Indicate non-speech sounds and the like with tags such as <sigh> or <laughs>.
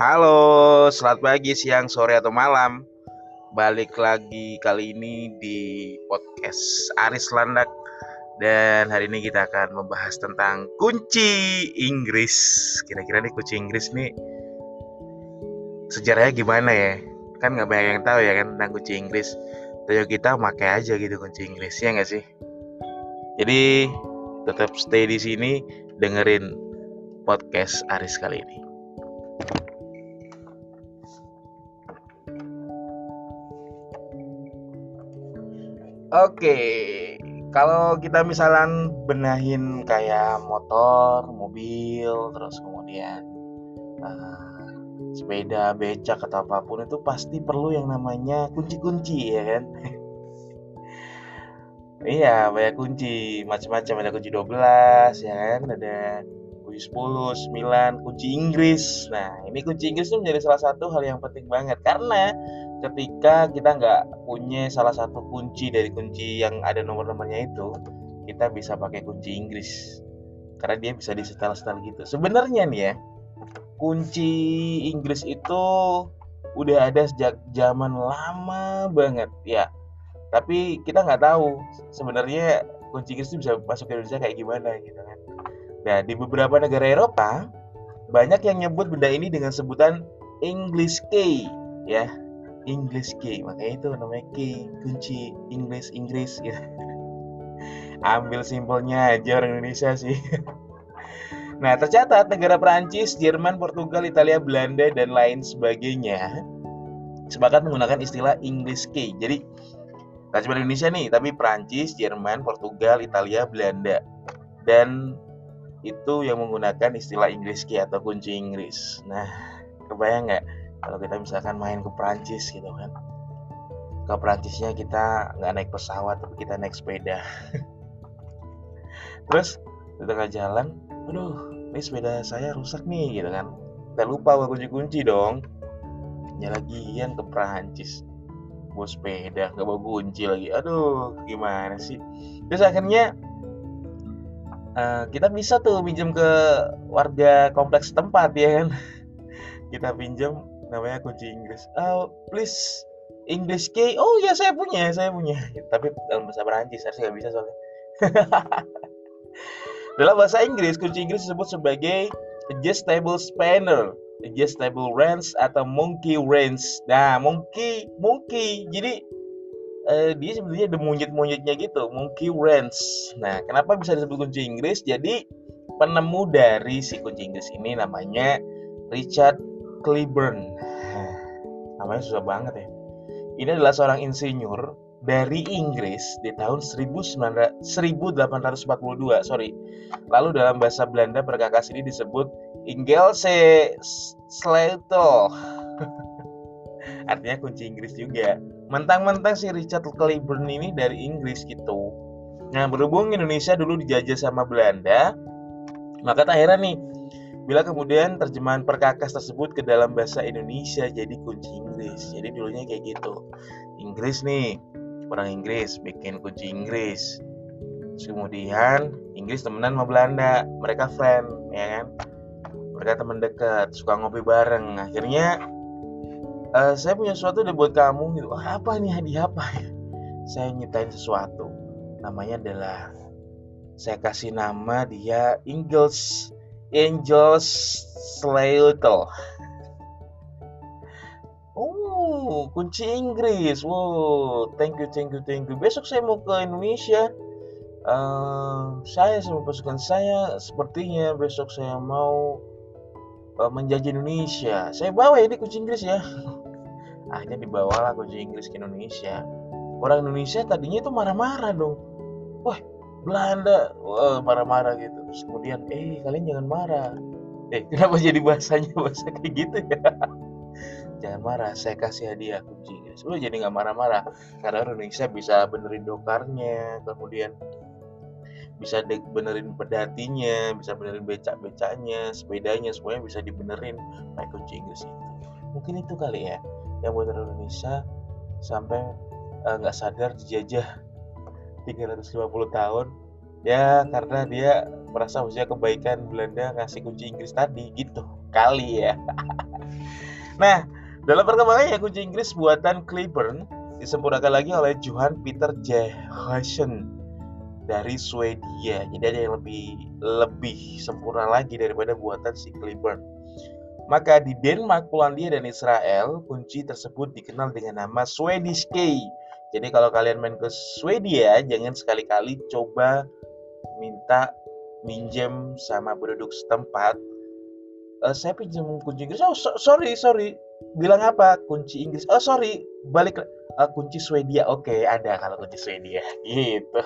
Halo, selamat pagi, siang, sore, atau malam. Balik lagi kali ini di podcast Aris Landak dan hari ini kita akan membahas tentang kunci Inggris. Kira-kira nih kunci Inggris nih sejarahnya gimana ya? Kan nggak banyak yang tahu ya kan tentang kunci Inggris. Tahu kita pakai aja gitu kunci Inggris ya nggak sih? Jadi tetap stay di sini dengerin podcast Aris kali ini. Oke, kalau kita misalnya benahin kayak motor, mobil, terus kemudian uh, sepeda, becak atau apa pun itu pasti perlu yang namanya kunci-kunci ya kan? <laughs> iya, banyak kunci, macam-macam ada kunci 12 ya kan, ada kunci 10, 9, kunci Inggris. Nah, ini kunci Inggris itu menjadi salah satu hal yang penting banget karena ketika kita nggak punya salah satu kunci dari kunci yang ada nomor-nomornya itu kita bisa pakai kunci Inggris. Karena dia bisa disetel-setel gitu. Sebenarnya nih ya kunci Inggris itu udah ada sejak zaman lama banget ya. Tapi kita nggak tahu sebenarnya kunci Inggris itu bisa masuk ke Indonesia kayak gimana gitu kan. Nah di beberapa negara Eropa banyak yang nyebut benda ini dengan sebutan English key ya English key makanya itu namanya key kunci Inggris Inggris gitu. <laughs> Ambil simpelnya aja orang Indonesia sih. <laughs> Nah tercatat negara Perancis Jerman Portugal Italia Belanda dan lain sebagainya sepakat menggunakan istilah English key jadi Gak cuma Indonesia nih, tapi Perancis, Jerman, Portugal, Italia, Belanda. Dan itu yang menggunakan istilah English key atau kunci Inggris. Nah, kebayang nggak kalau kita misalkan main ke Prancis gitu kan. Ke Prancisnya kita nggak naik pesawat tapi kita naik sepeda. <laughs> Terus di tengah jalan aduh ini sepeda saya rusak nih gitu kan. Kita lupa bawa kunci-kunci dong. Ya lagian ke Prancis bawa sepeda nggak bawa kunci lagi. Aduh gimana sih? Terus akhirnya uh, kita bisa tuh pinjam ke warga kompleks tempat ya kan. <laughs> Kita pinjam namanya kunci Inggris. Oh, please English key. Oh ya saya punya, saya punya. <laughs> Tapi dalam bahasa Perancis saya nggak bisa soalnya. <laughs> dalam bahasa Inggris, kunci Inggris disebut sebagai adjustable spanner, adjustable wrench atau monkey wrench. Nah, monkey, monkey. Jadi eh, dia sebenarnya ada monyet-monyetnya gitu, monkey wrench. Nah, kenapa bisa disebut kunci Inggris? Jadi penemu dari si kunci Inggris ini namanya Richard Cleburne. Namanya susah banget ya. Ini adalah seorang insinyur dari Inggris di tahun 1842, sorry. Lalu dalam bahasa Belanda perkakas ini disebut Ingelse Sleutel. <laughs> Artinya kunci Inggris juga. Mentang-mentang si Richard Cleburne ini dari Inggris gitu. Nah, berhubung Indonesia dulu dijajah sama Belanda, maka tak heran nih Bila kemudian terjemahan perkakas tersebut ke dalam bahasa Indonesia jadi kunci Inggris. Jadi dulunya kayak gitu. Inggris nih, orang Inggris bikin kunci Inggris. Terus kemudian Inggris temenan sama Belanda, mereka friend, ya kan? Mereka teman dekat, suka ngopi bareng. Akhirnya uh, saya punya sesuatu deh buat kamu gitu. Apa nih hadiah apa ya? Saya nyiptain sesuatu. Namanya adalah saya kasih nama dia Inggris Angel Slater. Oh, kunci Inggris. Wow, thank you, thank you, thank you. Besok saya mau ke Indonesia. Uh, saya sama pasukan saya sepertinya besok saya mau uh, menjajah Indonesia. Saya bawa ini kunci Inggris ya. <laughs> Akhirnya dibawalah kunci Inggris ke Indonesia. Orang Indonesia tadinya itu marah-marah dong. Wah, Belanda marah-marah gitu. Terus kemudian eh kalian jangan marah. Eh kenapa jadi bahasanya bahasa kayak gitu ya? <laughs> Jangan marah saya kasih hadiah kunci. Guys lu jadi nggak marah-marah karena Indonesia bisa benerin dokarnya kemudian bisa benerin pedatinya bisa benerin becak-becaknya sepedanya semuanya bisa dibenerin. Pakai kunci Inggris itu. Mungkin itu kali ya yang buat Indonesia sampai eh, nggak uh, sadar dijajah 350 tahun ya karena dia merasa maksudnya kebaikan Belanda ngasih kunci Inggris tadi gitu kali ya <laughs> Nah, dalam perkembangannya kunci Inggris buatan Cleburne disempurnakan lagi oleh Johan Peter Johansson dari Swedia. Jadi ada yang lebih lebih sempurna lagi daripada buatan si Cleburne. Maka di Denmark, Polandia, dan Israel, kunci tersebut dikenal dengan nama Swedish key. Jadi kalau kalian main ke Swedia, jangan sekali-kali coba minta minjem sama penduduk setempat. Uh, saya pinjam kunci Inggris. Oh, so, sorry, sorry. Bilang apa? Kunci Inggris. Oh, sorry. Balik uh, kunci Swedia. Oke, okay, ada kalau kunci Swedia. <laughs> Gitu.